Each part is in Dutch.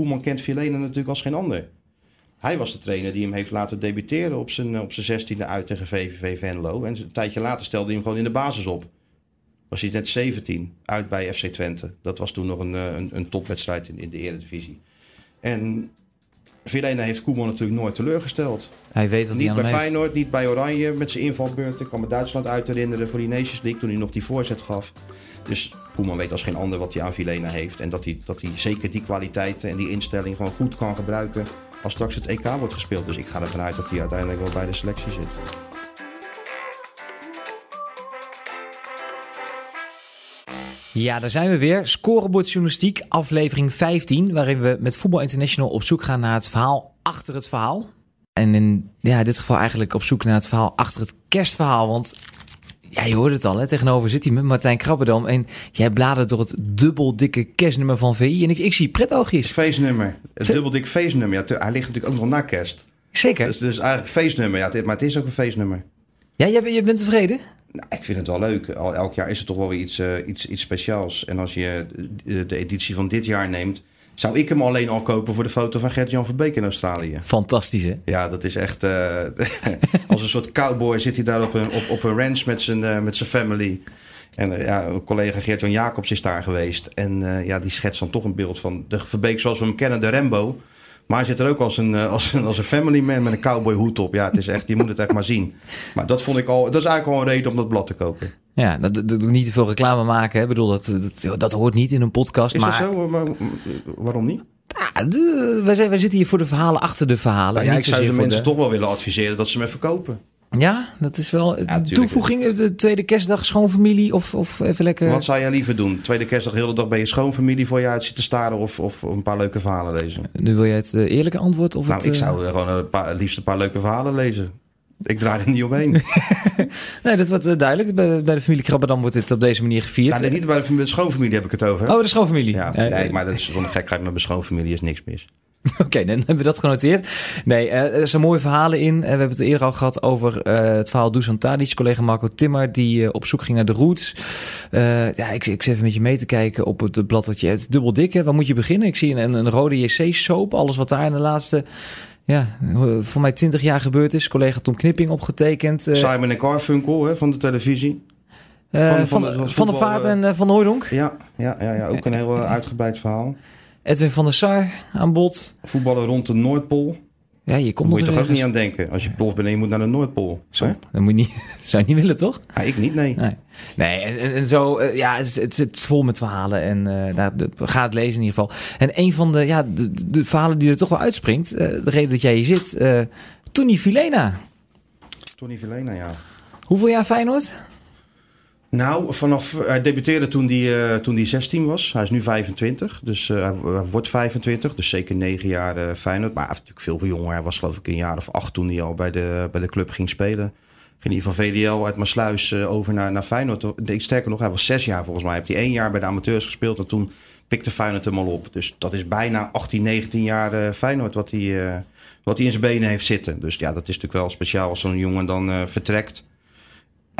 Koeman kent Vilena natuurlijk als geen ander. Hij was de trainer die hem heeft laten debuteren op zijn, op zijn zestiende uit tegen VVV Venlo. En een tijdje later stelde hij hem gewoon in de basis op. Was hij net 17, uit bij FC Twente. Dat was toen nog een, eh, een, een topwedstrijd in, in de Eredivisie. En Vilena heeft Koeman natuurlijk nooit teleurgesteld. Hij weet hij Niet bij heeft. Feyenoord, niet bij Oranje met zijn invalbeurt. Ik kan me Duitsland uit herinneren voor die Nations League toen hij nog die voorzet gaf. Dus Koeman weet als geen ander wat hij aan Vilena heeft. En dat hij, dat hij zeker die kwaliteiten en die instelling gewoon goed kan gebruiken als straks het EK wordt gespeeld. Dus ik ga ervan uit dat hij uiteindelijk wel bij de selectie zit. Ja, daar zijn we weer. Scorebordjournalistiek, aflevering 15, waarin we met Voetbal International op zoek gaan naar het verhaal achter het verhaal. En in ja, dit geval eigenlijk op zoek naar het verhaal achter het kerstverhaal. Want ja, je hoort het al, hè? tegenover zit hij met Martijn Krabbedam. En jij bladert door het dubbel dikke kerstnummer van VI. En ik, ik zie pretoogjes. Feestnummer. Het dubbel dik feestnummer. Ja, hij ligt natuurlijk ook nog na kerst. Zeker. Dus, dus eigenlijk feestnummer. Ja, maar het is ook een feestnummer. Ja, jij, bent- je bent tevreden? Nou, ik vind het wel leuk. Al, elk jaar is het toch wel weer iets, eh, iets, iets speciaals. En als je de, de editie van dit jaar neemt, zou ik hem alleen al kopen voor de foto van Gert-Jan Verbeek in Australië. Fantastisch, hè? Ja, dat is echt. eh, als een soort cowboy zit hij daar op een, op, op een ranch met zijn, eh, met zijn family. En eh, ja, collega Gert-Jan Jacobs is daar geweest. En ja, die schetst dan toch een beeld van de Verbeek zoals we hem kennen, de Rambo. Maar hij zit er ook als een, als een, als een family man met een cowboy hoed op. Ja, het is echt, je moet het echt maar zien. Maar dat vond ik al, dat is eigenlijk al een reden om dat blad te kopen. Ja, dat, niet te veel reclame maken. Hè? Ik bedoel, dat, dat, dat hoort niet in een podcast. Is maar dat zo? Maar, waarom niet? Ja, de- wij, zijn, wij zitten hier voor de verhalen achter de verhalen. Nou ja, ik zou de mensen toch wel willen adviseren dat ze me verkopen. Ja, dat is wel tuurlijk. toevoeging. De tweede kerstdag, schoonfamilie of, of even lekker... Wat zou jij liever doen? Tweede kerstdag de hele dag bij je schoonfamilie voor je uit zitten staren of, of een paar leuke verhalen lezen? Nu wil jij het eh, eerlijke antwoord? Of Nou, het, ik eh, zou gewoon een paar, liefst een paar leuke verhalen lezen. Ik draai er niet omheen. Nee, dat wordt eh, duidelijk. Bij, bij de familie Krabberdam wordt dit op deze manier gevierd. nou, nee, niet bij de, de schoonfamilie heb ik het over. Oh, de schoonfamilie. ja, Eh, nee, maar dat is zo'n gekheid met mijn schoonfamilie is niks mis. Oké, dan hebben we dat genoteerd. Nee, eh, er zijn mooie verhalen in. Eh, we hebben het eerder al gehad over eh, het verhaal Dusan Tadic. Collega Marco Timmer, die eh, op zoek ging naar de roots. Eh, ja, ik, ik zit even met je mee te kijken op het blad dat je hebt. Dubbel dik, hè? Waar moet je beginnen? Ik zie een, een rode JC-soap. Alles wat daar in de laatste... Ja, voor mij 20 jaar gebeurd is. Collega Tom Knipping opgetekend. eh, Simon en Garfunkel hè, van de televisie. eh, van- van, van van, de- Vaart en eh, Van Hooydonk. Ja, ja, ja, ja, ook een heel uitgebreid verhaal. Edwin van der Sar aan bod. Voetballen rond de Noordpool. Ja, je Daar komt moet je toch ook niet aan denken. Als je prof bent en je moet naar de Noordpool. Zo, Hè? dat moet je niet, zou je niet willen, toch? Ah, ik niet, nee. Nee, nee en, en, en zo, eh, ja, het, het zit vol met verhalen en nou, de, ga het lezen in ieder geval. En een van de, ja, de, de- verhalen die er toch wel uitspringt, eh, de reden dat jij hier zit, eh Tony Vilena. Tony Verlena, ja. Hoeveel jaar Feyenoord? Nou, vanaf, hij debuteerde toen hij, eh, toen hij 16 was. Hij is nu 25, dus eh, hij, wordt 25. Dus zeker 9 jaar eh, Feyenoord. Maar hij heeft natuurlijk veel jonger. Hij was geloof ik een jaar of acht toen hij al bij de, bij de club ging spelen. Ging hij van VDL uit Maasluis eh, over naar, naar Feyenoord. Sterker nog, hij was zes jaar volgens mij. Hij heeft hij één jaar bij de amateurs gespeeld en toen pikte Feyenoord hem al op. Dus dat is bijna 18, 19 jaar eh, Feyenoord wat hij, eh, wat hij in zijn benen heeft zitten. Dus ja, dat is natuurlijk wel speciaal als zo'n jongen dan eh, vertrekt.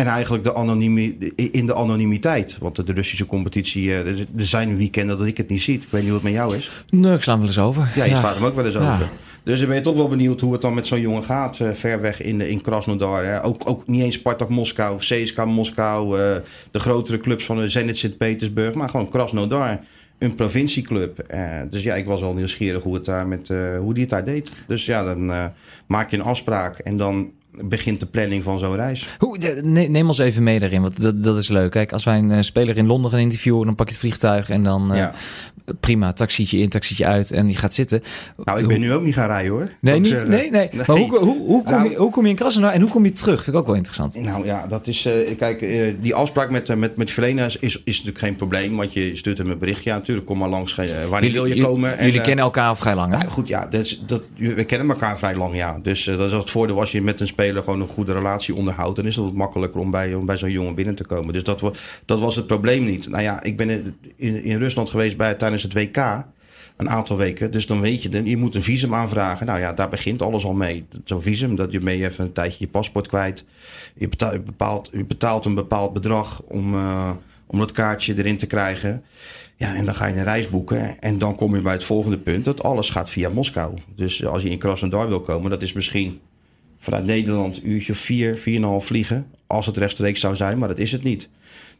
En eigenlijk de anonimi, in de anonimiteit. Want de Russische competitie, eh, er zijn weekenden dat ik het niet zie. Ik weet niet hoe het met jou is. Nee, ik sla hem wel eens over. Ja, je slaat hem ook wel eens Ja. over. Dus dan ben je toch wel benieuwd hoe het dan met zo'n jongen gaat. eh, ver weg in, in Krasnodar. Hè. Ook, ook niet eens Spartak Moskou, CSKA Moskou. eh, de grotere clubs van de Zenit Sint-Petersburg. Maar gewoon Krasnodar. Een provincieclub. Eh, dus ja, ik was wel nieuwsgierig hoe, het daar met, hoe die het daar deed. Dus ja, dan maak je een afspraak. En dan begint de planning van zo'n reis. Hoe, neem ons even mee daarin, want dat, dat is leuk. Kijk, als wij een eh, speler in Londen gaan interviewen, dan pak je het vliegtuig en dan eh, ja. prima, taxietje in, taxietje uit en je gaat zitten. Nou, ik ben nu ook niet gaan rijden hoor. Nee, niet, nee, nee. Maar hoe, hoe, hoe, kom Nou- je, hoe kom je in Krasnodar en hoe kom je terug? Vind ik ook wel interessant. Nou ja, dat is. eh, kijk, die afspraak met, met, met Verlena is, is, is natuurlijk geen probleem. Want je stuurt hem een berichtje. Ja, natuurlijk, kom maar langs. wanneer wil je komen? En, Jullie kennen elkaar al vrij lang, hè? nou, goed, ja, dat is, dat, we kennen elkaar vrij lang, ja. Dus dat is het voordeel als je met een speler gewoon een goede relatie onderhoudt. Dan is het wat makkelijker om bij, om bij zo'n jongen binnen te komen. Dus dat, dat was het probleem niet. Nou ja, ik ben in, in, Rusland geweest bij, tijdens het WK. Een aantal weken. Dus dan weet je, je moet een visum aanvragen. Nou ja, daar begint alles al mee. Zo'n visum, dat je mee even een tijdje je paspoort kwijt. Je betaalt, je betaalt een bepaald bedrag om, eh, om dat kaartje erin te krijgen. Ja, en dan ga je een reis boeken. En dan kom je bij het volgende punt. Dat alles gaat via Moskou. Dus als je in Krasnodar wil komen, dat is misschien vanuit Nederland een uurtje of vier, vier en een half vliegen. Als het rechtstreeks zou zijn, maar dat is het niet.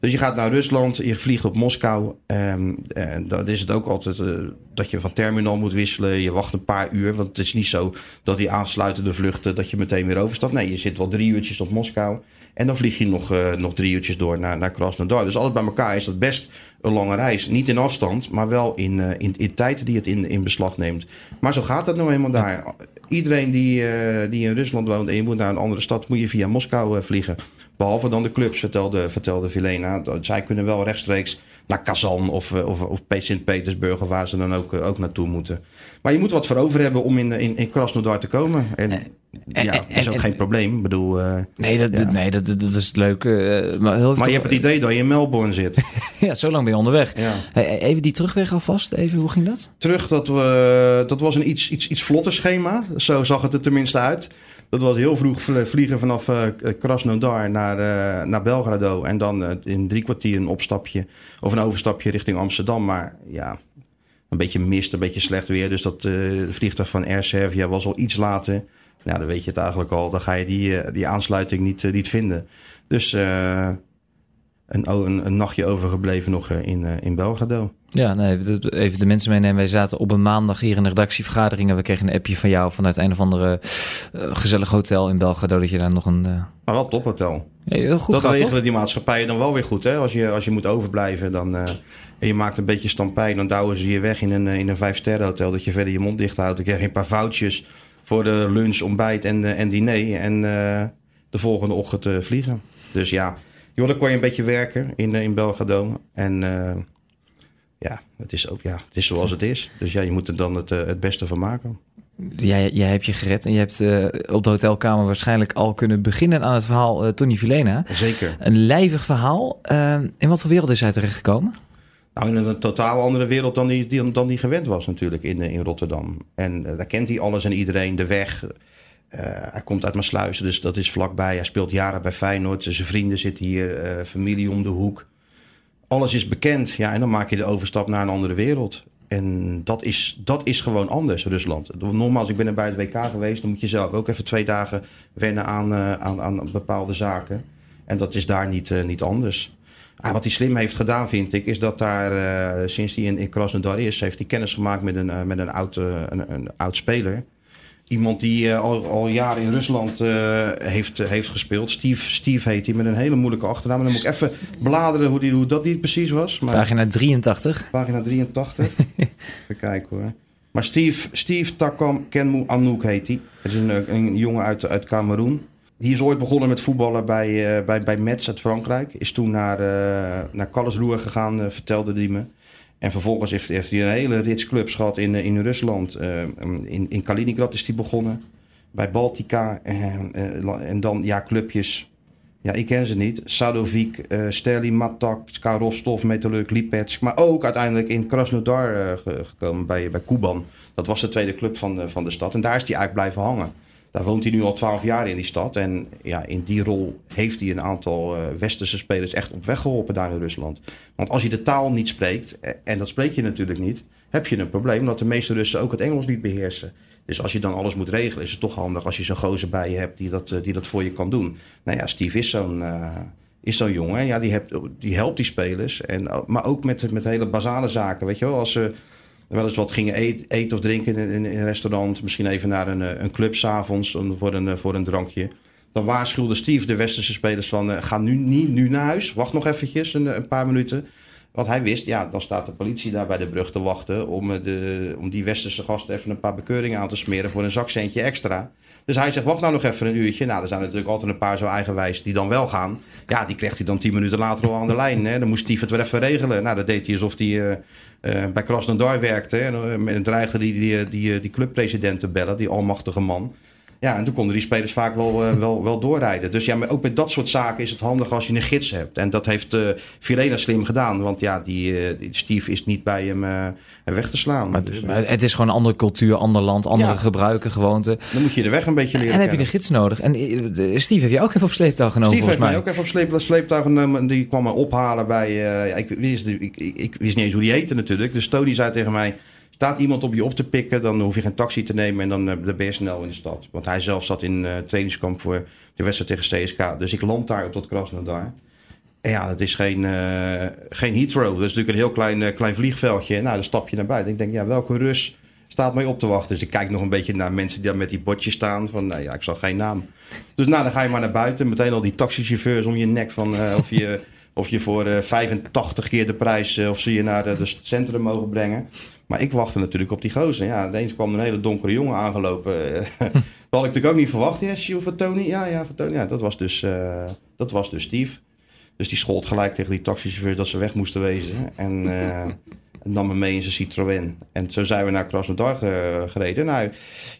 Dus je gaat naar Rusland, je vliegt op Moskou. Ehm, en dan is het ook altijd uh, dat je van terminal moet wisselen. Je wacht een paar uur, want het is niet zo dat die aansluitende vluchten... dat je meteen weer overstapt. Nee, je zit wel drie uurtjes op Moskou. En dan vlieg je nog, uh, nog drie uurtjes door naar, naar Krasnodar. Dus alles bij elkaar is dat best een lange reis. Niet in afstand, maar wel in, uh, in, in tijd die het in, in beslag neemt. Maar zo gaat het nou eenmaal daar. Iedereen die, uh, die in Rusland woont en je moet naar een andere stad... moet je via Moskou vliegen. Behalve dan de clubs, vertelde, vertelde Vilena. Zij kunnen wel rechtstreeks naar Kazan of, of, of Sint-Petersburg... of waar ze dan ook, ook naartoe moeten. Maar je moet wat voor over hebben om in, in, in Krasnodar te komen. En, en, ja, dat is ook en, geen probleem. Ik bedoel, uh, nee, dat, ja. nee dat, dat is het leuke. Uh, maar heel maar je hebt het idee dat je in Melbourne zit. ja, zo lang ben je onderweg. Ja. Hey, even die terugweg alvast. Even, hoe ging dat? Terug, dat, we, dat was een iets, iets, iets vlotter schema. Zo zag het er tenminste uit. Dat was heel vroeg vliegen vanaf uh, Krasnodar naar, uh, naar Belgrado. En dan in drie kwartier een opstapje of een overstapje richting Amsterdam. Maar ja, een beetje mist, een beetje slecht weer. Dus dat vliegtuig van Air Serbia was al iets later. Nou, dan weet je het eigenlijk al. Dan ga je die, die aansluiting niet, niet vinden. Dus een, een, een, nachtje overgebleven nog in, in Belgrado. Ja, nee, even de mensen meenemen. Wij zaten op een maandag hier in de redactievergadering. En we kregen een appje van jou vanuit een of andere uh, gezellig hotel in Belgrado. Dat je daar nog een... Maar wel tophotel. Ja, heel goed dat gaat, regelen toch? die maatschappijen dan wel weer goed. Hè? Als, je, als je moet overblijven dan, uh, en je maakt een beetje stampij... dan douwen ze je weg in een, in een vijf-sterren hotel... dat je verder je mond dicht houdt. Dan krijg je een paar foutjes voor de lunch, ontbijt en, en diner. En de volgende ochtend vliegen. Dus ja, joh, dan kon je een beetje werken in, in Belgrado. En ja, het is ook ja, het is zoals het is. Dus ja, je moet er dan het, uh, het beste van maken. Jij, jij hebt je gered en je hebt uh, op de hotelkamer waarschijnlijk al kunnen beginnen aan het verhaal uh, Tony Vilena. Zeker. Een lijvig verhaal. in wat voor wereld is hij terechtgekomen? Nou, in een totaal andere wereld dan die, die, dan die gewend was natuurlijk in, in Rotterdam. En daar kent hij alles en iedereen, de weg. Hij komt uit Maasluizen, dus dat is vlakbij. Hij speelt jaren bij Feyenoord. Zijn vrienden zitten hier, familie om de hoek alles is bekend. Ja, en dan maak je de overstap naar een andere wereld. En dat is, dat is gewoon anders, Rusland. Nogmaals, ik ben er bij het WK geweest. Dan moet je zelf ook even twee dagen wennen aan, uh, aan, aan bepaalde zaken. En dat is daar niet, niet anders. Ah, wat hij slim heeft gedaan, vind ik, is dat daar sinds hij in, in Krasnodar is, heeft hij kennis gemaakt met een, met een, oud, een, een oud speler. Iemand die uh, al, al jaren in Rusland uh, heeft, uh, heeft gespeeld. Steve, Steve heet hij met een hele moeilijke achternaam. Dan moet ik even bladeren hoe, die, hoe dat niet precies was. Maar, pagina 83. Pagina 83. even kijken hoor. Maar Steve, Steve Takam Kenmu Anouk heet hij. Dat is een, een jongen uit, uit Cameroen. Die is ooit begonnen met voetballen bij, bij, bij Metz uit Frankrijk. Is toen naar, naar Karlsruhe gegaan, vertelde hij me. En vervolgens heeft, hij een hele rits clubs gehad in, in Rusland. Uh, in, in Kaliningrad is hij begonnen. Bij Baltica. En, uh, en dan ja, clubjes. Ja, ik ken ze niet. Sadovik, uh, Sterling, Matak, Rostov, Metallurg, Lipetsk. Maar ook uiteindelijk in Krasnodar ge gekomen bij, bij Kuban. Dat was de tweede club van van de stad. En daar is hij eigenlijk blijven hangen. Daar woont hij nu al twaalf jaar in die stad. En ja, in die rol heeft hij een aantal uh, westerse spelers echt op weg geholpen daar in Rusland. Want als je de taal niet spreekt, en dat spreek je natuurlijk niet, heb je een probleem dat de meeste Russen ook het Engels niet beheersen. Dus als je dan alles moet regelen, is het toch handig als je zo'n gozer bij je hebt die dat, uh, die dat voor je kan doen. Nou ja, Steve is zo'n is zo'n jongen. Ja, die, hebt, die helpt die spelers. En, maar ook met, met hele basale zaken. Weet je wel, als ze wel eens wat gingen eten, eten of drinken in, in, een restaurant. Misschien even naar een, een club s'avonds voor een, voor een drankje. Dan waarschuwde Steve de westerse spelers van... Uh, ga nu niet nu naar huis. Wacht nog eventjes een, een, paar minuten. Want hij wist, ja, dan staat de politie daar bij de brug te wachten... om, de, om die westerse gasten even een paar bekeuringen aan te smeren... voor een zakcentje extra. Dus hij zegt, wacht nou nog even een uurtje. Nou, er zijn natuurlijk altijd een paar zo eigenwijs die dan wel gaan. Ja, die krijgt hij dan tien minuten later al aan de lijn. Hè. Dan moest Steve het weer even regelen. Nou, dat deed hij alsof hij uh, bij Krasnodar werkte. En uh, dreigde hij die, die, die, die clubpresident te bellen, die almachtige man. Ja, en toen konden die spelers vaak wel, uh, wel, wel doorrijden. Dus ja, maar ook bij dat soort zaken is het handig als je een gids hebt. En dat heeft uh, Filena slim gedaan. Want ja, die, uh, die Steve is niet bij hem weg te slaan. Maar, dus, maar, het is gewoon een andere cultuur, ander land, andere ja. gebruiken, gewoonten. Dan moet je de weg een beetje leren En dan heb je een gids nodig. En Steve heb je ook even op sleeptouw genomen Steve heeft mij. ook even op sleep, sleeptouw genomen. Die kwam me ophalen bij... ja, ik, wist, ik, ik, ik, wist niet eens hoe die heette natuurlijk. Dus Tony zei tegen mij staat iemand op je op te pikken, dan hoef je geen taxi te nemen en dan, uh, dan ben je snel in de stad. Want hij zelf zat in uh, trainingskamp voor de wedstrijd tegen CSK. Dus ik land daar op dat Krasnodar. En ja, dat is geen, uh, geen Heathrow. Dat is natuurlijk een heel klein, klein vliegveldje. Nou, dan stap je naar buiten. Ik denk, ja, welke Rus staat mij op te wachten? Dus ik kijk nog een beetje naar mensen die daar met die bordjes staan. Van, nou ja, ik zag geen naam. Dus nou, dan ga je maar naar buiten. Meteen al die taxichauffeurs om je nek van of je... Of je voor uh, 85 keer de prijs of ze je naar het centrum mogen brengen. Maar ik wachtte natuurlijk op die gozer. Ja, ineens kwam een hele donkere jongen aangelopen. dat had ik natuurlijk ook niet verwacht. Ja, Sjoe van Tony. Ja, ja, van Tony. Ja, dat was dus, uh, dat was dus Steve. Dus die schold gelijk tegen die taxichauffeurs dat ze weg moesten wezen. En, en nam me mee in zijn Citroën. En zo zijn we naar Krasnodar gereden. Nou,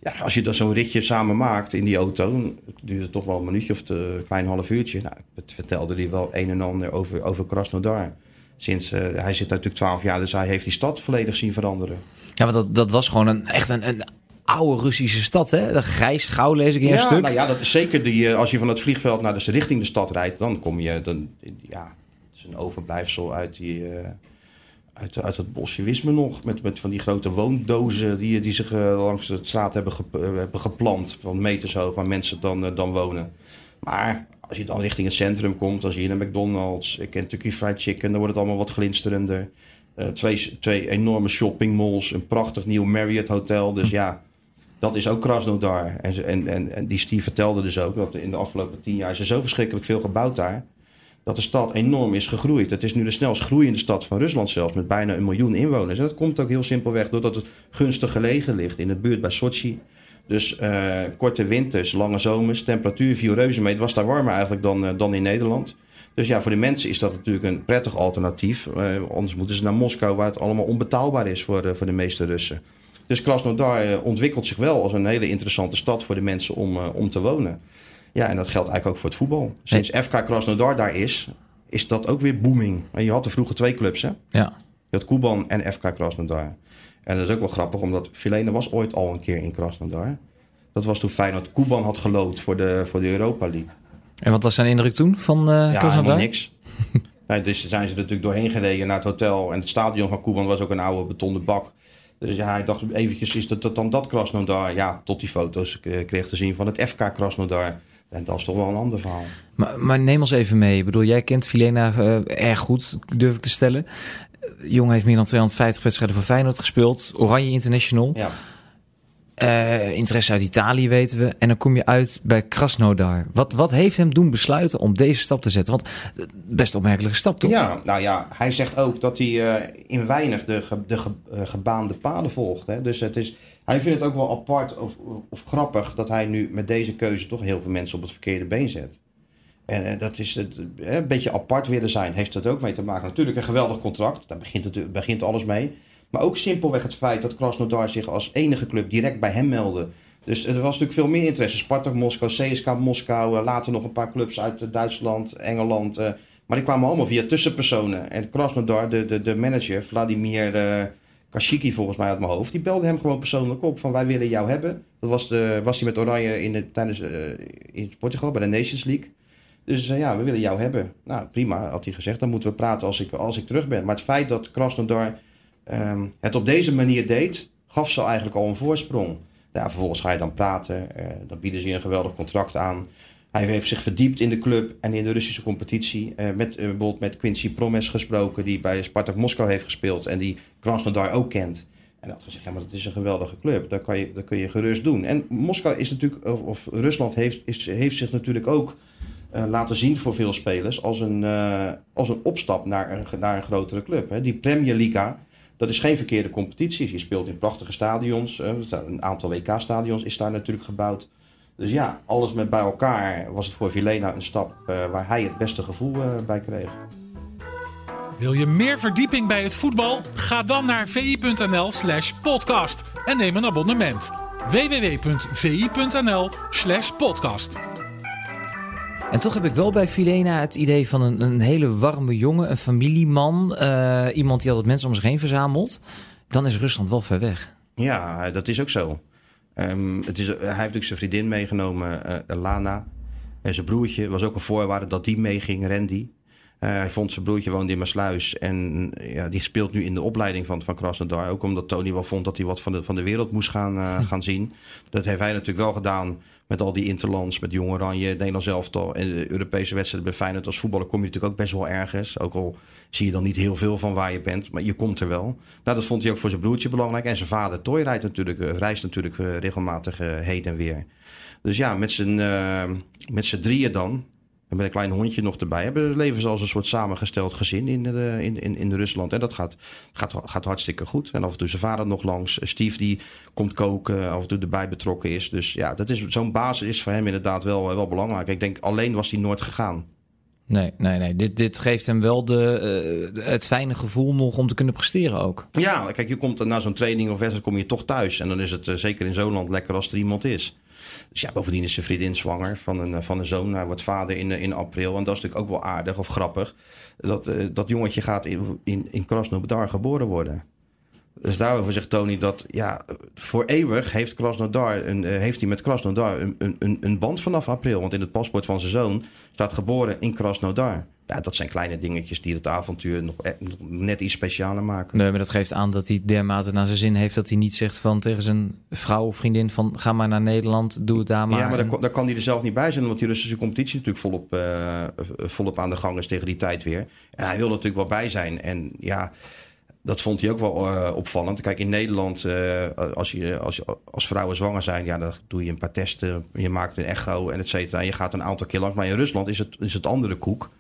ja, als je dan zo'n ritje samen maakt in die auto, het toch wel een minuutje of een klein half uurtje. Nou, het vertelde hij wel een en ander over, over Krasnodar. Sinds, uh, hij zit natuurlijk 12 jaar, dus hij heeft die stad volledig zien veranderen. Ja, want dat, dat was gewoon een, echt een, een oude Russische stad, hè? De grijs, gauw lees ik in ja, een stuk. Nou ja, dat is zeker die, als je van het vliegveld naar de richting de stad rijdt, dan kom je, dan, ja, het is een overblijfsel uit die, uh, uit, uit het bolsjewisme nog, met, met van die grote woondozen die, die zich uh, langs de straat hebben, ge, hebben geplant, van meters hoog, waar mensen dan, dan wonen. Maar als je dan richting het centrum komt, als je hier naar McDonald's, Kentucky Fried Chicken, dan wordt het allemaal wat glinsterender. Uh, twee, twee enorme shoppingmalls, een prachtig nieuw Marriott hotel. Dus ja, dat is ook Krasnodar. En, en, en, en die Steve vertelde dus ook dat in de afgelopen tien jaar is er zo verschrikkelijk veel gebouwd daar. Dat de stad enorm is gegroeid. Het is nu de snelst groeiende stad van Rusland zelfs, met bijna een miljoen inwoners. En dat komt ook heel simpelweg doordat het gunstig gelegen ligt in de buurt bij Sochi. Dus uh, korte winters, lange zomers, temperatuur viel reuze mee. Het was daar warmer eigenlijk dan, uh, dan in Nederland. Dus ja, voor de mensen is dat natuurlijk een prettig alternatief. Uh, anders moeten ze naar Moskou, waar het allemaal onbetaalbaar is voor, voor de meeste Russen. Dus Krasnodar ontwikkelt zich wel als een hele interessante stad voor de mensen om, om te wonen. Ja, en dat geldt eigenlijk ook voor het voetbal. Sinds FK Krasnodar daar is, is dat ook weer booming. Je had er vroeger twee clubs, hè? Ja. Je had Kuban en FK Krasnodar. En dat is ook wel grappig, omdat Filene was ooit al een keer in Krasnodar. Dat was toen Feyenoord Kuban had gelood voor de, voor de Europa League. En wat was zijn indruk toen van uh, ja, Krasnodar? niks. nee, dus zijn ze natuurlijk doorheen gereden naar het hotel. En het stadion van Kuban was ook een oude betonnen bak. Dus ja, hij dacht eventjes, is dat, dat dan dat Krasnodar? Ja, tot die foto's kreeg te zien van het FK Krasnodar. En dat is toch wel een ander verhaal. Maar, maar neem ons even mee. Ik bedoel, jij kent Filena uh, erg goed, durf ik te stellen. Jongen heeft meer dan 250 wedstrijden voor Feyenoord gespeeld. Oranje International. Ja. Uh, interesse uit Italië weten we. En dan kom je uit bij Krasnodar. Wat, wat heeft hem doen besluiten om deze stap te zetten? Want best opmerkelijke stap toch? Ja, nou ja, hij zegt ook dat hij uh, in weinig de, ge, de ge, uh, gebaande paden volgt. Hè? Dus het is, hij vindt het ook wel apart of, of grappig dat hij nu met deze keuze toch heel veel mensen op het verkeerde been zet. En dat is het, een beetje apart willen zijn, heeft dat ook mee te maken. Natuurlijk een geweldig contract, daar begint, het, begint alles mee. Maar ook simpelweg het feit dat Krasnodar zich als enige club direct bij hem meldde. Dus er was natuurlijk veel meer interesse. Spartak Moskou, CSK Moskou, later nog een paar clubs uit Duitsland, Engeland. Maar die kwamen allemaal via tussenpersonen. En Krasnodar, de, de, de manager, Vladimir Kashiki volgens mij uit mijn hoofd, die belde hem gewoon persoonlijk op van wij willen jou hebben. Dat was, de, was hij met Oranje in, de, tijdens, in Portugal bij de Nations League. Dus ja, we willen jou hebben. Nou, prima, had hij gezegd. Dan moeten we praten als ik, als ik terug ben. Maar het feit dat Krasnodar um, het op deze manier deed, gaf ze eigenlijk al een voorsprong. Vervolgens ga je dan praten. Uh, dan bieden ze je een geweldig contract aan. Hij heeft zich verdiept in de club en in de Russische competitie. Uh, met, uh, bijvoorbeeld met Quincy Promes gesproken, die bij Spartak Moskou heeft gespeeld. En die Krasnodar ook kent. En dat gezegd, ja, maar dat is een geweldige club. Dat kan je, dat kun je gerust doen. En Moskou is natuurlijk, of, of Rusland heeft, is, heeft zich natuurlijk ook uh, laten zien voor veel spelers als een, uh, als een opstap naar een, naar een grotere club. Hè. Die Premier Liga, dat is geen verkeerde competitie. Je speelt in prachtige stadions. Een aantal WK-stadions is daar natuurlijk gebouwd. Dus ja, alles met bij elkaar was het voor Vilena een stap waar hij het beste gevoel bij kreeg. Wil je meer verdieping bij het voetbal? Ga dan naar vi.nl slash podcast en neem een abonnement. www.vi.nl slash podcast. En toch heb ik wel bij Filena het idee van een, een hele warme jongen, een familieman, uh, iemand die altijd mensen om zich heen verzamelt. Dan is Rusland wel ver weg. Ja, dat is ook zo. Um, het is, hij heeft natuurlijk zijn vriendin meegenomen, uh, Lana. En zijn broertje was ook een voorwaarde dat die meeging, Randy. Uh, hij vond zijn broertje woonde in Maasluis. En ja, die speelt nu in de opleiding van, van Krasnodar. Ook omdat Tony wel vond dat hij wat van de, van de wereld moest gaan, uh, gaan zien. Dat heeft hij natuurlijk wel gedaan met al die interlands, met Jong Oranje, Nederlands elftal en de Europese wedstrijden bij Feyenoord. Als voetballer kom je natuurlijk ook best wel ergens. Ook al zie je dan niet heel veel van waar je bent, maar je komt er wel. Nou, dat vond hij ook voor zijn broertje belangrijk. En zijn vader, Toy, rijdt natuurlijk, uh, reist natuurlijk regelmatig heen en weer. Dus ja, met z'n, met z'n drieën dan, en met een klein hondje nog erbij. Hebben leven ze als een soort samengesteld gezin in, de, in, in, in Rusland. En dat gaat, gaat, gaat hartstikke goed. En af en toe zijn vader nog langs. Steve die komt koken, af en toe erbij betrokken is. Dus ja, dat is, zo'n basis is voor hem inderdaad wel, wel belangrijk. Ik denk, alleen was hij nooit gegaan. Nee, nee, nee. Dit, dit geeft hem wel de, uh, het fijne gevoel nog om te kunnen presteren ook. Ja, kijk, je komt na zo'n training of wedstrijd kom je toch thuis. En dan is het uh, zeker in zo'n land lekker als er iemand is. Dus ja, bovendien is zijn vriendin zwanger van een, van een zoon. Hij wordt vader in, in april. En dat is natuurlijk ook wel aardig of grappig. Dat, uh, dat jongetje gaat in, in, in Krasnodar geboren worden. Dus daarover zegt Tony dat ja, voor eeuwig heeft, Krasnodar een, heeft hij met Krasnodar een, een, een band vanaf april. Want in het paspoort van zijn zoon staat geboren in Krasnodar. Ja, dat zijn kleine dingetjes die het avontuur nog, nog net iets specialer maken. Nee, maar dat geeft aan dat hij dermate naar zijn zin heeft dat hij niet zegt van tegen zijn vrouw of vriendin van ga maar naar Nederland, doe het daar maar. Ja, maar daar, daar kan hij er zelf niet bij zijn, omdat die Russische competitie natuurlijk volop, uh, volop aan de gang is tegen die tijd weer. En hij wil er natuurlijk wel bij zijn. En ja, dat vond hij ook wel uh, opvallend. Kijk, in Nederland, uh, als, je, als, als vrouwen zwanger zijn, ja, dan doe je een paar testen. Je maakt een echo en et cetera. En je gaat een aantal keer langs. Maar in Rusland is het, is het andere koek.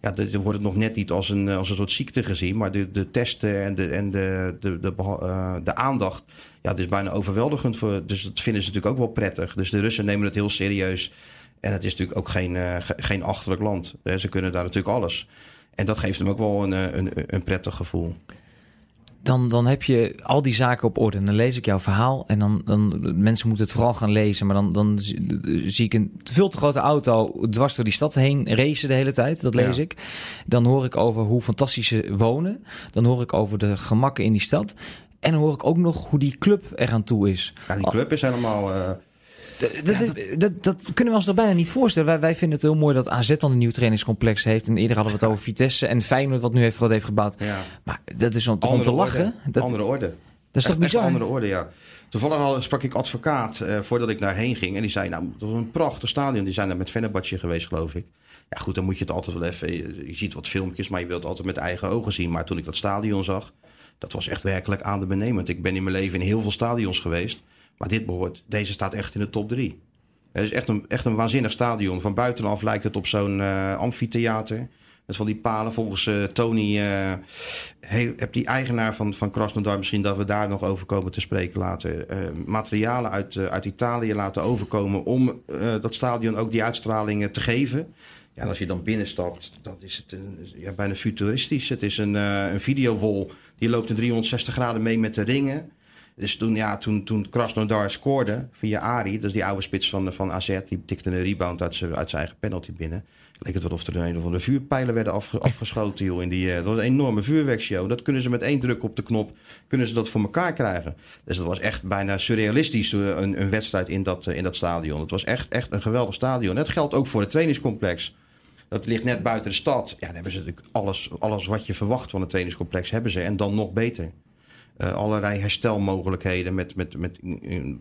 Ja, dan wordt het nog net niet als een, als een soort ziekte gezien. Maar de, de testen en de, en de, de, de, uh, de aandacht, ja, dat is bijna overweldigend. Voor, dus dat vinden ze natuurlijk ook wel prettig. Dus de Russen nemen het heel serieus. En het is natuurlijk ook geen, uh, geen achterlijk land. Ze kunnen daar natuurlijk alles. En dat geeft hem ook wel een, een, een prettig gevoel dan, dan heb je al die zaken op orde. En dan lees ik jouw verhaal. En dan, dan mensen moeten het vooral gaan lezen. Maar dan, dan zie ik een veel te grote auto dwars door die stad heen racen de hele tijd. Dat lees ja. ik. Dan hoor ik over hoe fantastisch ze wonen. Dan hoor ik over de gemakken in die stad. En dan hoor ik ook nog hoe die club eraan toe is. Ja, die club is helemaal... Uh... Dat, kunnen we ons toch bijna niet voorstellen. Wij, wij vinden het heel mooi dat AZ dan een nieuw trainingscomplex heeft. En eerder hadden we het over Vitesse en Feyenoord wat nu heeft, wat heeft gebouwd. Maar dat is om, om te lachen. Dat, andere orde. Dat is toch echt, bizar? Echt andere orde, ja. Toevallig al sprak ik advocaat uh, voordat ik daarheen ging. En die zei, nou, dat was een prachtig stadion. Die zijn daar met Fenerbahce geweest, geloof ik. Ja, goed, dan moet je het altijd wel even... Je, je ziet wat filmpjes, maar je wilt het altijd met eigen ogen zien. Maar toen ik dat stadion zag, dat was echt werkelijk aan de benemend. Ik ben in mijn leven in heel veel stadions geweest. Maar dit behoort, deze staat echt in de top drie. Het is echt een, echt een waanzinnig stadion. Van buitenaf lijkt het op zo'n uh, amfitheater. Met van die palen. Volgens uh, Tony uh, hey, heb die eigenaar van, van Krasnodar... misschien dat we daar nog over komen te spreken later... materialen uit, uit Italië laten overkomen... om dat stadion ook die uitstraling te geven. Ja, als je dan binnenstapt, dan is het een, ja, bijna futuristisch. Het is een, een videowol. Die loopt in 360 graden mee met de ringen... Dus toen, ja, toen, toen Krasnodar scoorde via Ari, dat is die oude spits van, van AZ, die tikte een rebound uit zijn, uit zijn eigen penalty binnen. Leek het wel of er een of andere vuurpijlen werden afge, afgeschoten joh, in die, uh, dat was een enorme vuurwerkshow. Dat kunnen ze met één druk op de knop, kunnen ze dat voor elkaar krijgen. Dus dat was echt bijna surrealistisch, een, een wedstrijd in dat, uh, in dat stadion. Het was echt, echt een geweldig stadion. Dat geldt ook voor het trainingscomplex. Dat ligt net buiten de stad. Ja, dan hebben ze natuurlijk alles, alles wat je verwacht van het trainingscomplex, hebben ze. En dan nog beter. Uh, allerlei herstelmogelijkheden met, met, met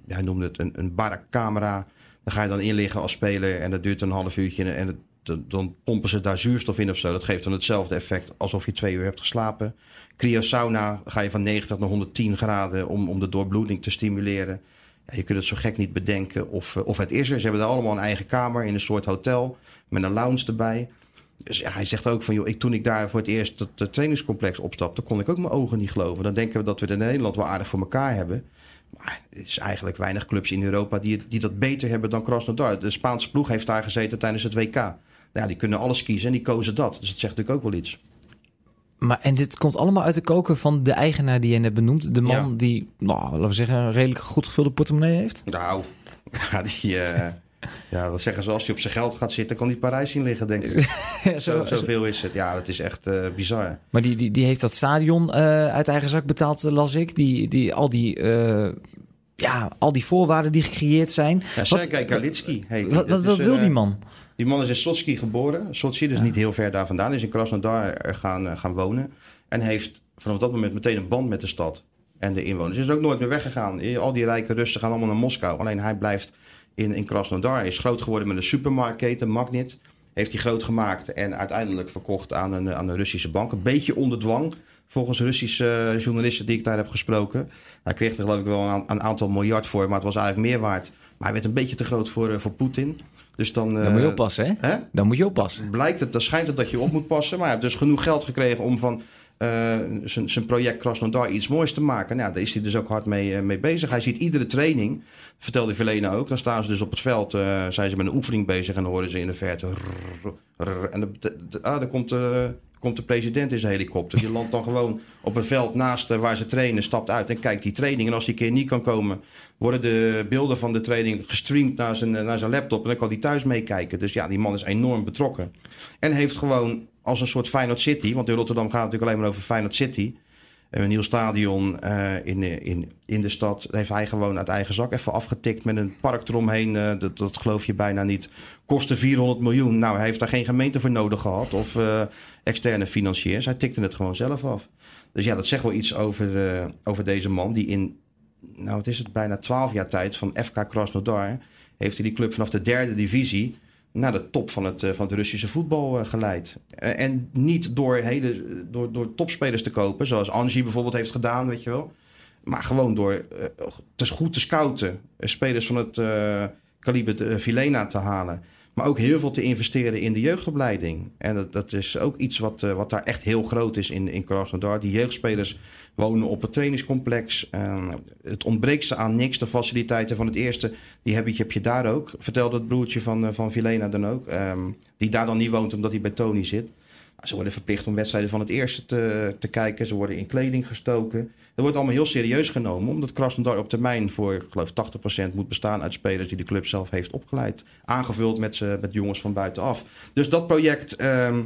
hij noemde het een, een. Dan ga je dan inliggen als speler en dat duurt een half uurtje en dan pompen ze daar zuurstof in of zo. Dat geeft dan hetzelfde effect alsof je twee uur hebt geslapen. Cryosauna ga je van 90 naar 110 graden om, om de doorbloeding te stimuleren. Ja, je kunt het zo gek niet bedenken of, of het is er. Ze hebben daar allemaal een eigen kamer in een soort hotel met een lounge erbij. Dus ja, hij zegt ook van, joh, ik, toen ik daar voor het eerst het, het trainingscomplex opstapte, kon ik ook mijn ogen niet geloven. Dan denken we dat we het in Nederland wel aardig voor elkaar hebben. Maar er is eigenlijk weinig clubs in Europa die, die dat beter hebben dan Krasnodar. De Spaanse ploeg heeft daar gezeten tijdens het WK. Ja, die kunnen alles kiezen en die kozen dat. Dus dat zegt natuurlijk ook wel iets. Maar, en dit komt allemaal uit de koker van de eigenaar die je net benoemt. De man Ja. die, nou, laten we zeggen, een redelijk goed gevulde portemonnee heeft. Nou, ja, die, eh, ja, dat zeggen ze als hij op zijn geld gaat zitten, kan hij Parijs zien liggen, denk ik. zo, Zo, zo- zoveel is het. Ja, dat is echt eh, bizar. Maar die, die, die heeft dat stadion eh, uit eigen zak betaald, eh, las ik. Die, die, al, die, ja, al die voorwaarden die gecreëerd zijn. Ja, Sergej Kalitski heet. Wat, wat, wat wil een, die man? Die man is in Sochi geboren. Sochi, dus Ja. niet heel ver daar vandaan. Is in Krasnodar gaan, gaan wonen. En heeft vanaf dat moment meteen een band met de stad en de inwoners. Is er ook nooit meer weggegaan. Al die rijke Russen gaan allemaal naar Moskou. Alleen hij blijft in, in Krasnodar. Hij is groot geworden met een supermarktketen, Magnit. Heeft hij groot gemaakt en uiteindelijk verkocht aan een, aan een Russische bank. Een beetje onder dwang, volgens Russische eh, journalisten die ik daar heb gesproken. Hij kreeg er geloof ik wel een, een aantal miljard voor, maar het was eigenlijk meer waard. Maar hij werd een beetje te groot voor, eh, voor Poetin. Dus dan, Dan moet je eh, oppassen, hè? Hè? Dan moet je oppassen. blijkt het, dan schijnt het dat je op moet passen. Maar hij heeft dus genoeg geld gekregen om van zijn zijn project Krasnodar iets moois te maken. Nou, daar is hij dus ook hard mee, eh, mee bezig. Hij ziet iedere training, vertelde Verlena ook. Dan staan ze dus op het veld, eh, zijn ze met een oefening bezig en dan horen ze in de verte. en de, de- de- ah, komt, eh, komt de president in zijn helikopter. Die landt dan gewoon op een veld naast eh, waar ze trainen, stapt uit en kijkt die training. En als die keer niet kan komen, worden de beelden van de training gestreamd naar zijn, eh, naar zijn laptop. En dan kan hij thuis meekijken. Dus ja, die man is enorm betrokken. En heeft gewoon als een soort Feyenoord City... want in Rotterdam gaat het natuurlijk alleen maar over Feyenoord City... een nieuw stadion eh, in, in, in de stad... Heeft hij gewoon uit eigen zak even afgetikt... met een park eromheen, eh, dat, dat geloof je bijna niet. Kostte 400 miljoen. Nou, hij heeft daar geen gemeente voor nodig gehad... of eh, externe financiers. Hij tikte het gewoon zelf af. Dus ja, dat zegt wel iets over, over deze man... die in, nou wat is het, bijna 12 jaar tijd... van FK Krasnodar... heeft hij die club vanaf de derde divisie naar de top van het, eh, van het Russische voetbal eh, geleid. Eh, en niet door, hele, door, door topspelers te kopen, zoals Angie bijvoorbeeld heeft gedaan, weet je wel. Maar gewoon door te goed te scouten, spelers van het kaliber de Vilena te halen. Maar ook heel veel te investeren in de jeugdopleiding. En dat, dat is ook iets wat, eh, wat daar echt heel groot is in, in Krasnodar. Die jeugdspelers wonen op het trainingscomplex. Eh, het ontbreekt ze aan niks. De faciliteiten van het eerste, die heb je, heb je daar ook. Vertelde het broertje van, eh, van Vilena dan ook. Ehm, die daar dan niet woont omdat hij bij Tony zit. Ze worden verplicht om wedstrijden van het eerste te, te kijken. Ze worden in kleding gestoken. Dat wordt allemaal heel serieus genomen. Omdat Krasnodar op termijn voor, ik geloof 80% moet bestaan uit spelers die de club zelf heeft opgeleid. Aangevuld met, met jongens van buitenaf. Dus dat project ehm,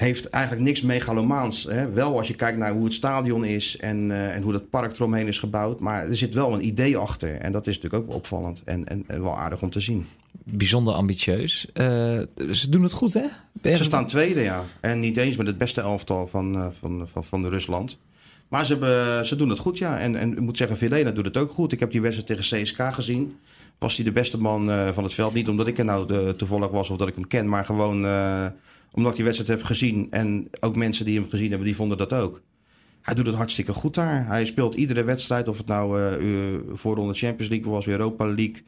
heeft eigenlijk niks megalomaans. Hè? Wel als je kijkt naar hoe het stadion is en, eh, en hoe dat park eromheen is gebouwd. Maar er zit wel een idee achter. En dat is natuurlijk ook opvallend en, en, en wel aardig om te zien. Bijzonder ambitieus. Eh, ze doen het goed, hè? Ze staan tweede, ja. En niet eens met het beste elftal van, eh, van, van, van Rusland. Maar ze, hebben, ze doen het goed, ja. En, en ik moet zeggen, Vilena doet het ook goed. Ik heb die wedstrijd tegen CSK gezien. Was hij de beste man eh, van het veld? Niet omdat ik er nou de, toevallig was of dat ik hem ken. Maar gewoon omdat ik die wedstrijd heb gezien. En ook mensen die hem gezien hebben, die vonden dat ook. Hij doet het hartstikke goed daar. Hij speelt iedere wedstrijd. Of het nou eh, voorronde Champions League was, Europa League.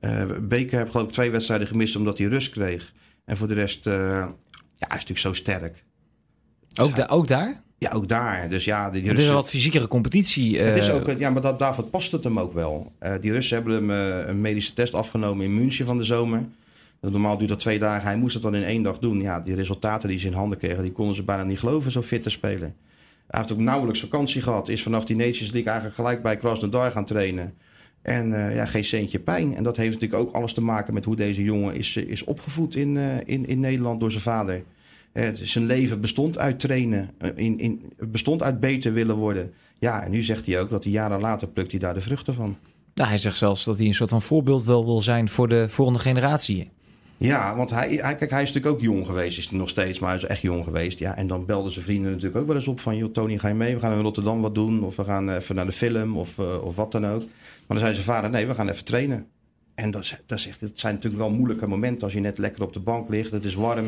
Eh Beker heb geloof ik twee wedstrijden gemist omdat hij rust kreeg. En voor de rest, eh, ja, hij is natuurlijk zo sterk. ook, da- ook daar? Ja, ook daar. Dus ja, die Het is een wat fysiekere competitie. Het is eh, ook, ja, maar dat, daarvoor past het hem ook wel. Die Russen hebben hem een medische test afgenomen in München van de zomer. Normaal duurt dat twee dagen. Hij moest het dan in één dag doen. Ja, die resultaten die ze in handen kregen, die konden ze bijna niet geloven, zo fit te spelen. Hij heeft ook nauwelijks vakantie gehad. Is vanaf die Nations League eigenlijk gelijk bij Krasnodar gaan trainen. En eh, ja, geen centje pijn. En dat heeft natuurlijk ook alles te maken met hoe deze jongen is, eh, is opgevoed in, eh, in, in Nederland door zijn vader. Eh, zijn leven bestond uit trainen. In, in, bestond uit beter willen worden. Ja, en nu zegt hij ook dat hij jaren later plukt hij daar de vruchten van. nou, hij zegt zelfs dat hij een soort van voorbeeld wel wil zijn voor de volgende generatie. Ja, want hij, hij, kijk, hij is natuurlijk ook jong geweest. Is hij nog steeds, maar hij is echt jong geweest. Ja, en dan belden zijn vrienden natuurlijk ook wel eens op van... joh, Tony, ga je mee? We gaan in Rotterdam wat doen. Of we gaan even naar de film of, eh, of wat dan ook. Maar dan zei zijn vader, nee, we gaan even trainen. En dat, dat, dat zijn natuurlijk wel moeilijke momenten... als je net lekker op de bank ligt, het is warm...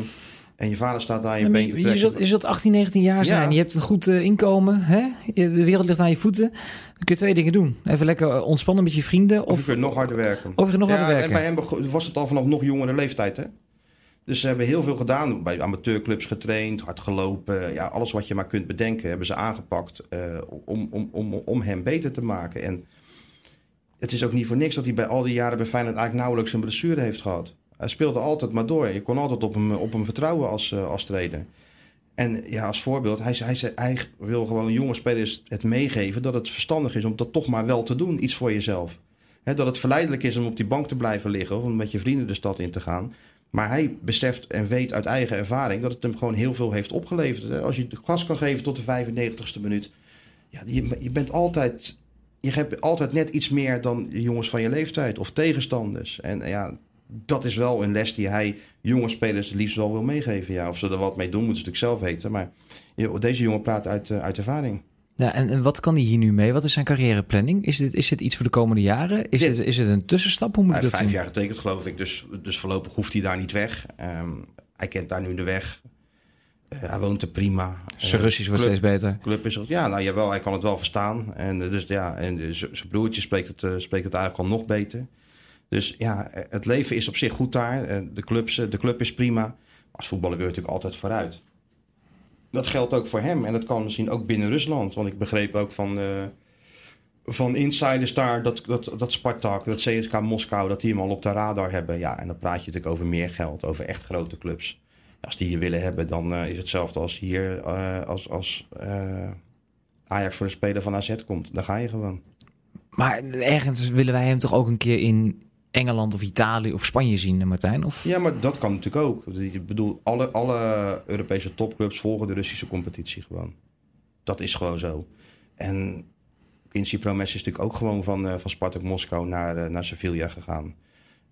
en je vader staat daar aan je been te je, zult, je zult 18, 19 jaar zijn. Ja. Je hebt een goed eh, inkomen. Hè? Je- De wereld ligt aan je voeten. Dan kun je twee dingen doen. Even lekker eh, ontspannen met je vrienden. Of, Of, je kunt nog harder werken. of je kunt nog ja, harder En werken. bij hem was het al vanaf nog jongere leeftijd, hè? Dus ze hebben heel veel gedaan. Bij amateurclubs getraind, hard gelopen. Ja, alles wat je maar kunt bedenken hebben ze aangepakt eh, om, om, om, om hem beter te maken. En het is ook niet voor niks dat hij bij al die jaren bij Feyenoord eigenlijk nauwelijks een blessure heeft gehad. Hij speelde altijd maar door. Je kon altijd op hem, op hem vertrouwen als, eh, als trainer. En ja, als voorbeeld, hij, hij, hij wil gewoon jonge spelers het meegeven dat het verstandig is om dat toch maar wel te doen, iets voor jezelf. He, dat het verleidelijk is om op die bank te blijven liggen of om met je vrienden de stad in te gaan. Maar hij beseft en weet uit eigen ervaring dat het hem gewoon heel veel heeft opgeleverd. Als je gas kan geven tot de 95ste minuut, ja, je, je bent altijd, je hebt altijd net iets meer dan jongens van je leeftijd of tegenstanders. En ja, dat is wel een les die hij jonge spelers het liefst wel wil meegeven. Ja, of ze er wat mee doen, moeten ze natuurlijk zelf weten. Maar deze jongen praat uit, eh, uit ervaring. Ja, en, en wat kan hij hier nu mee? Wat is zijn carrièreplanning? Is dit, is dit iets voor de komende jaren? Is, dit, is het een tussenstap? Hoe moet hij dat vijf zien? jaar getekend, geloof ik. Dus, dus voorlopig hoeft hij daar niet weg. Ehm, hij kent daar nu de weg. Uh, hij woont er prima. Zijn Russisch wordt steeds beter. Club is ja, nou jawel, hij kan het wel verstaan. En dus ja, en zijn broertje spreekt het, spreekt het eigenlijk al nog beter. Dus ja, het leven is op zich goed daar. Eh, de, clubs, de club is prima. Maar als voetballer wil je natuurlijk altijd vooruit. Dat geldt ook voor hem. En dat kan misschien ook binnen Rusland. Want ik begreep ook van, uh, van insiders daar dat, dat, dat Spartak, dat CSK Moskou, dat die hem al op de radar hebben. Ja, en dan praat je natuurlijk over meer geld, over echt grote clubs. Als die je willen hebben, dan is hetzelfde als hier, als, als Ajax voor de speler van AZ komt. Dan ga je gewoon. Maar ergens willen wij hem toch ook een keer in Engeland of Italië of Spanje zien, Martijn? Of? Ja, maar dat kan natuurlijk ook. Ik bedoel, alle, alle Europese topclubs volgen de Russische competitie gewoon. Dat is gewoon zo. En Quincy Promes is natuurlijk ook gewoon van, uh, van Spartak Moskou naar, uh, naar Sevilla gegaan.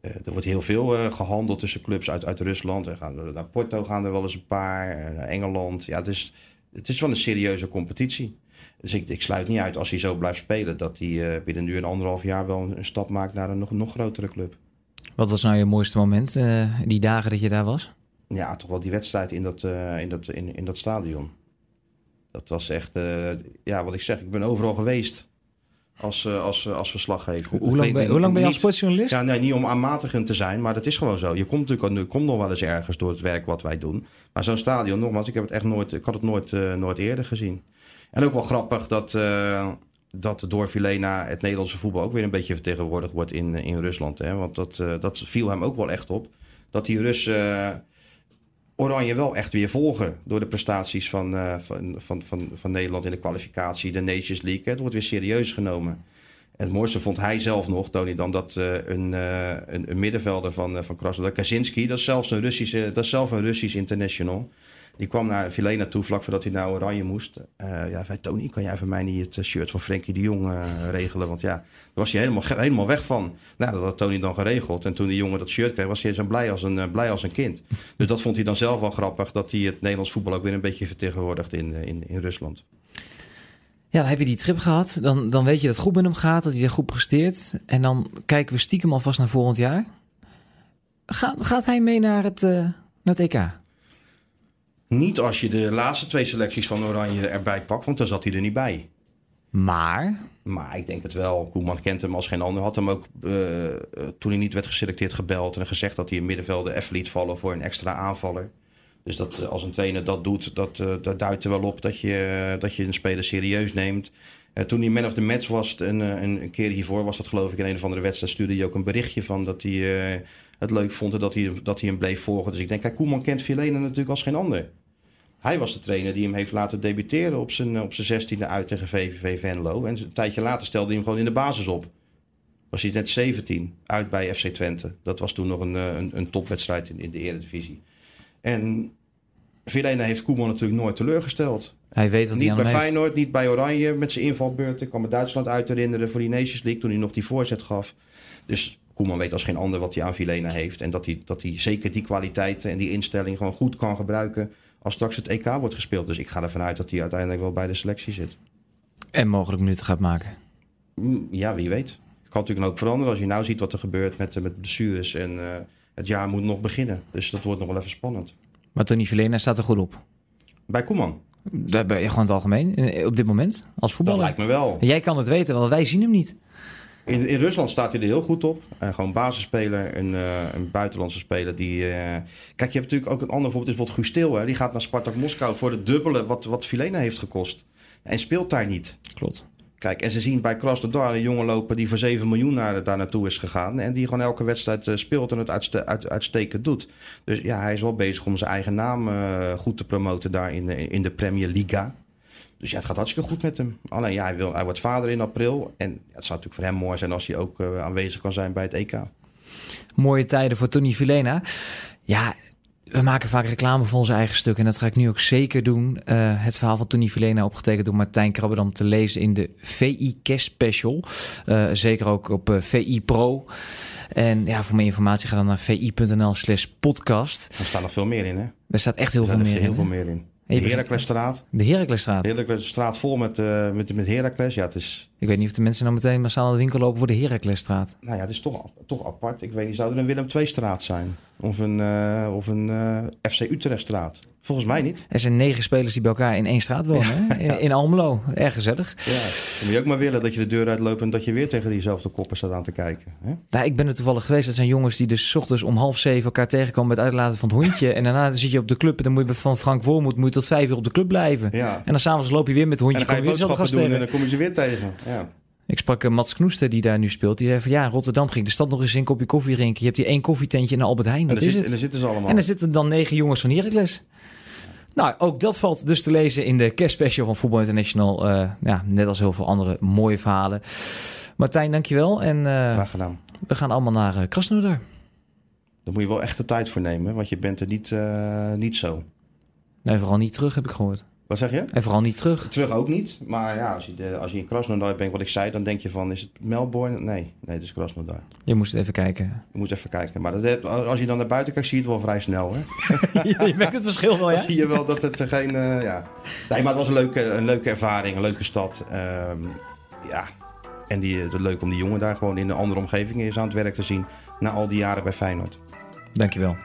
Er wordt heel veel gehandeld tussen clubs uit, uit Rusland. Er gaan, naar Porto gaan er wel eens een paar, naar Engeland. Ja, het is, het is wel een serieuze competitie. Dus ik, ik sluit niet uit als hij zo blijft spelen, dat hij uh, binnen nu een anderhalf jaar wel een, stap maakt naar een nog, nog grotere club. Wat was nou je mooiste moment, uh, die dagen dat je daar was? Ja, toch wel die wedstrijd in dat, uh, in dat, in, in dat stadion. Dat was echt, ja, wat ik zeg, ik ben overal geweest als, als, als verslaggever. Hoe, lang, ben, hoe lang ben je als sportjournalist? Ja, nee, niet om aanmatigend te zijn, maar dat is gewoon zo. Je komt natuurlijk nu komt nog wel eens ergens door het werk wat wij doen. Maar zo'n stadion, nogmaals, ik heb het echt nooit, ik had het nooit, nooit eerder gezien. En ook wel grappig dat, uh, dat door Vilena het Nederlandse voetbal ook weer een beetje vertegenwoordigd wordt in, in Rusland. Hè? Want dat, uh, dat viel hem ook wel echt op. Dat die Russen uh, Oranje wel echt weer volgen door de prestaties van, van, van, van, van Nederland in de kwalificatie, de Nations League. Het wordt weer serieus genomen. En het mooiste vond hij zelf nog, Tony, dan dat een, een, een, middenvelder van, van Krasnodar, Kaczynski, dat is zelfs een Russische, dat is zelf een Russisch international. Die kwam naar Vilena toe vlak voordat hij naar Oranje moest. Uh, ja, zei Tony, kan jij voor mij niet het eh, shirt van Frenkie de Jong uh, regelen? Want ja, daar was hij helemaal, helemaal weg van. Nou, dat had Tony dan geregeld. En toen die jongen dat shirt kreeg, was hij zo blij als een, blij als een kind. Dus dat vond hij dan zelf wel grappig, dat hij het Nederlands voetbal ook weer een beetje vertegenwoordigt in, in, in Rusland. Ja, dan heb je die trip gehad. Dan, dan weet je dat het goed met hem gaat, dat hij er goed presteert. En dan kijken we stiekem alvast naar volgend jaar. Gaat, gaat hij mee naar het, naar het EK? Niet als je de laatste twee selecties van Oranje erbij pakt, want dan zat hij er niet bij. Maar? Maar ik denk het wel. Koeman kent hem als geen ander. Had hem ook uh, toen hij niet werd geselecteerd gebeld en gezegd dat hij in middenvelden even liet vallen voor een extra aanvaller. Dus dat eh, als een trainer dat doet, dat, uh, dat duidt er wel op dat je, dat je een speler serieus neemt. toen hij man of the match was, een, een, een, keer hiervoor was dat geloof ik in een of andere wedstrijd, stuurde hij ook een berichtje van dat hij het leuk vond en dat hij, dat hij hem bleef volgen. Dus ik denk, kijk, Koeman kent Vilena natuurlijk als geen ander. Hij was de trainer die hem heeft laten debuteren op zijn, op zijn 16e uit tegen VVV Venlo. En een tijdje later stelde hij hem gewoon in de basis op. Was hij net 17, uit bij FC Twente. Dat was toen nog een, eh, een, een topwedstrijd in, in de Eredivisie. En Vilena heeft Koeman natuurlijk nooit teleurgesteld. Hij weet wat niet hij bij heeft. Feyenoord, niet bij Oranje met zijn invalbeurt. Ik kan me Duitsland uit herinneren voor die Nations League toen hij nog die voorzet gaf. Dus Koeman weet als geen ander wat hij aan Vilena heeft. En dat hij, dat hij zeker die kwaliteiten en die instelling gewoon goed kan gebruiken als straks het EK wordt gespeeld. Dus ik ga ervan uit dat hij uiteindelijk wel bij de selectie zit. En mogelijk minuten gaat maken. Mm, ja, wie weet. Het kan natuurlijk ook veranderen als je nou ziet wat er gebeurt met, met blessures. En uh, het jaar moet nog beginnen. Dus dat wordt nog wel even spannend. Maar Tony Vilena staat er goed op? Bij Koeman? Bij, gewoon het algemeen, op dit moment, als voetballer? Dat lijkt me wel. Jij kan het weten, want wij zien hem niet. In, in Rusland staat hij er heel goed op. Uh, gewoon basisspeler, een, uh, een buitenlandse speler die... Uh... Kijk, je hebt natuurlijk ook een ander voorbeeld, is Stil, hè? Die gaat naar Spartak Moskou voor de dubbele wat, wat Filena heeft gekost. En speelt daar niet. Klopt. Kijk, en ze zien bij Krasnodar een jongen lopen die voor 7 miljoen naar, daar naartoe is gegaan. En die gewoon elke wedstrijd eh, speelt en het uitste, uit, uitstekend doet. Dus ja, hij is wel bezig om zijn eigen naam goed te promoten daar in de, in de Premier Liga. Dus ja, het gaat hartstikke goed met hem. Alleen ja, hij, wil, hij wordt vader in april. En het zou natuurlijk voor hem mooi zijn als hij ook uh, aanwezig kan zijn bij het EK. Mooie tijden voor Tony Vilena. Ja, we maken vaak reclame voor onze eigen stuk. En dat ga ik nu ook zeker doen. Uh, het verhaal van Tony Vilena, opgetekend door Martijn Krabberdam, te lezen in de VI Cash Special. Uh, zeker ook op uh, VI Pro. En ja, voor meer informatie ga dan naar vi.nl slash podcast. Er staat nog veel meer in, hè? Er staat echt heel er veel meer heel in. Heel veel meer in. De Heraklesstraat. De Heraklesstraat. De Heraklesstraat vol met, uh, met, met Herakles. Ja, het is... Ik weet niet of de mensen nou meteen massaal naar de winkel lopen voor de Heraklesstraat. Nou ja, het is toch, toch apart. Ik weet niet, zou er een Willem II-straat zijn? Of een, uh, of een uh, FC Utrechtstraat? Volgens mij niet. Er zijn negen spelers die bij elkaar in één straat wonen. Ja, in, in, Almelo. Erg gezellig. Ja, dan moet je ook maar willen dat je de deur uitloopt... en dat je weer tegen diezelfde koppen staat aan te kijken. Hè? Nou, ik ben er toevallig geweest. Dat zijn jongens die dus ochtends om half zeven elkaar tegenkomen... bij het uitlaten van het hondje. en daarna zit je op de club... en dan moet je van Frank Voormoed moet je tot vijf uur op de club blijven. Ja. En dan s'avonds loop je weer met het hondje. En dan ga je boodschappen doen en dan kom je ze weer tegen. Ja. Ik sprak uh, Mats Knoester, die daar nu speelt. Die zei van ja, Rotterdam ging de stad nog eens een kopje koffie drinken. Je hebt hier één koffietentje in Albert Heijn. Dat en, is zit, het. en daar zitten ze allemaal. En er zitten dan negen jongens van Heracles. Nou, ook dat valt dus te lezen in de kerstspecial van Voetbal International. Uh, ja, net als heel veel andere mooie verhalen. Martijn, dankjewel. En uh, gedaan. we gaan allemaal naar uh, Krasnodar. Daar moet je wel echt de tijd voor nemen, want je bent er niet, uh, niet zo. Nee, vooral niet terug, heb ik gehoord. Wat zeg je? En vooral niet terug. Terug ook niet. Maar ja, als je, de, als je in Krasnodar bent, wat ik zei, dan denk je van, is het Melbourne? Nee, nee, het is Krasnodar. Je moest even kijken. Je moet even kijken. Maar dat, als je dan naar buiten kijkt, zie je het wel vrij snel. Hè? je merkt het verschil wel, ja? Zie je wel dat het geen... Uh, ja. Nee, maar het was een leuke, een leuke ervaring, een leuke stad. Um, ja, en die, het leuk om die jongen daar gewoon in een andere omgeving eens aan het werk te zien. Na al die jaren bij Feyenoord. Dankjewel.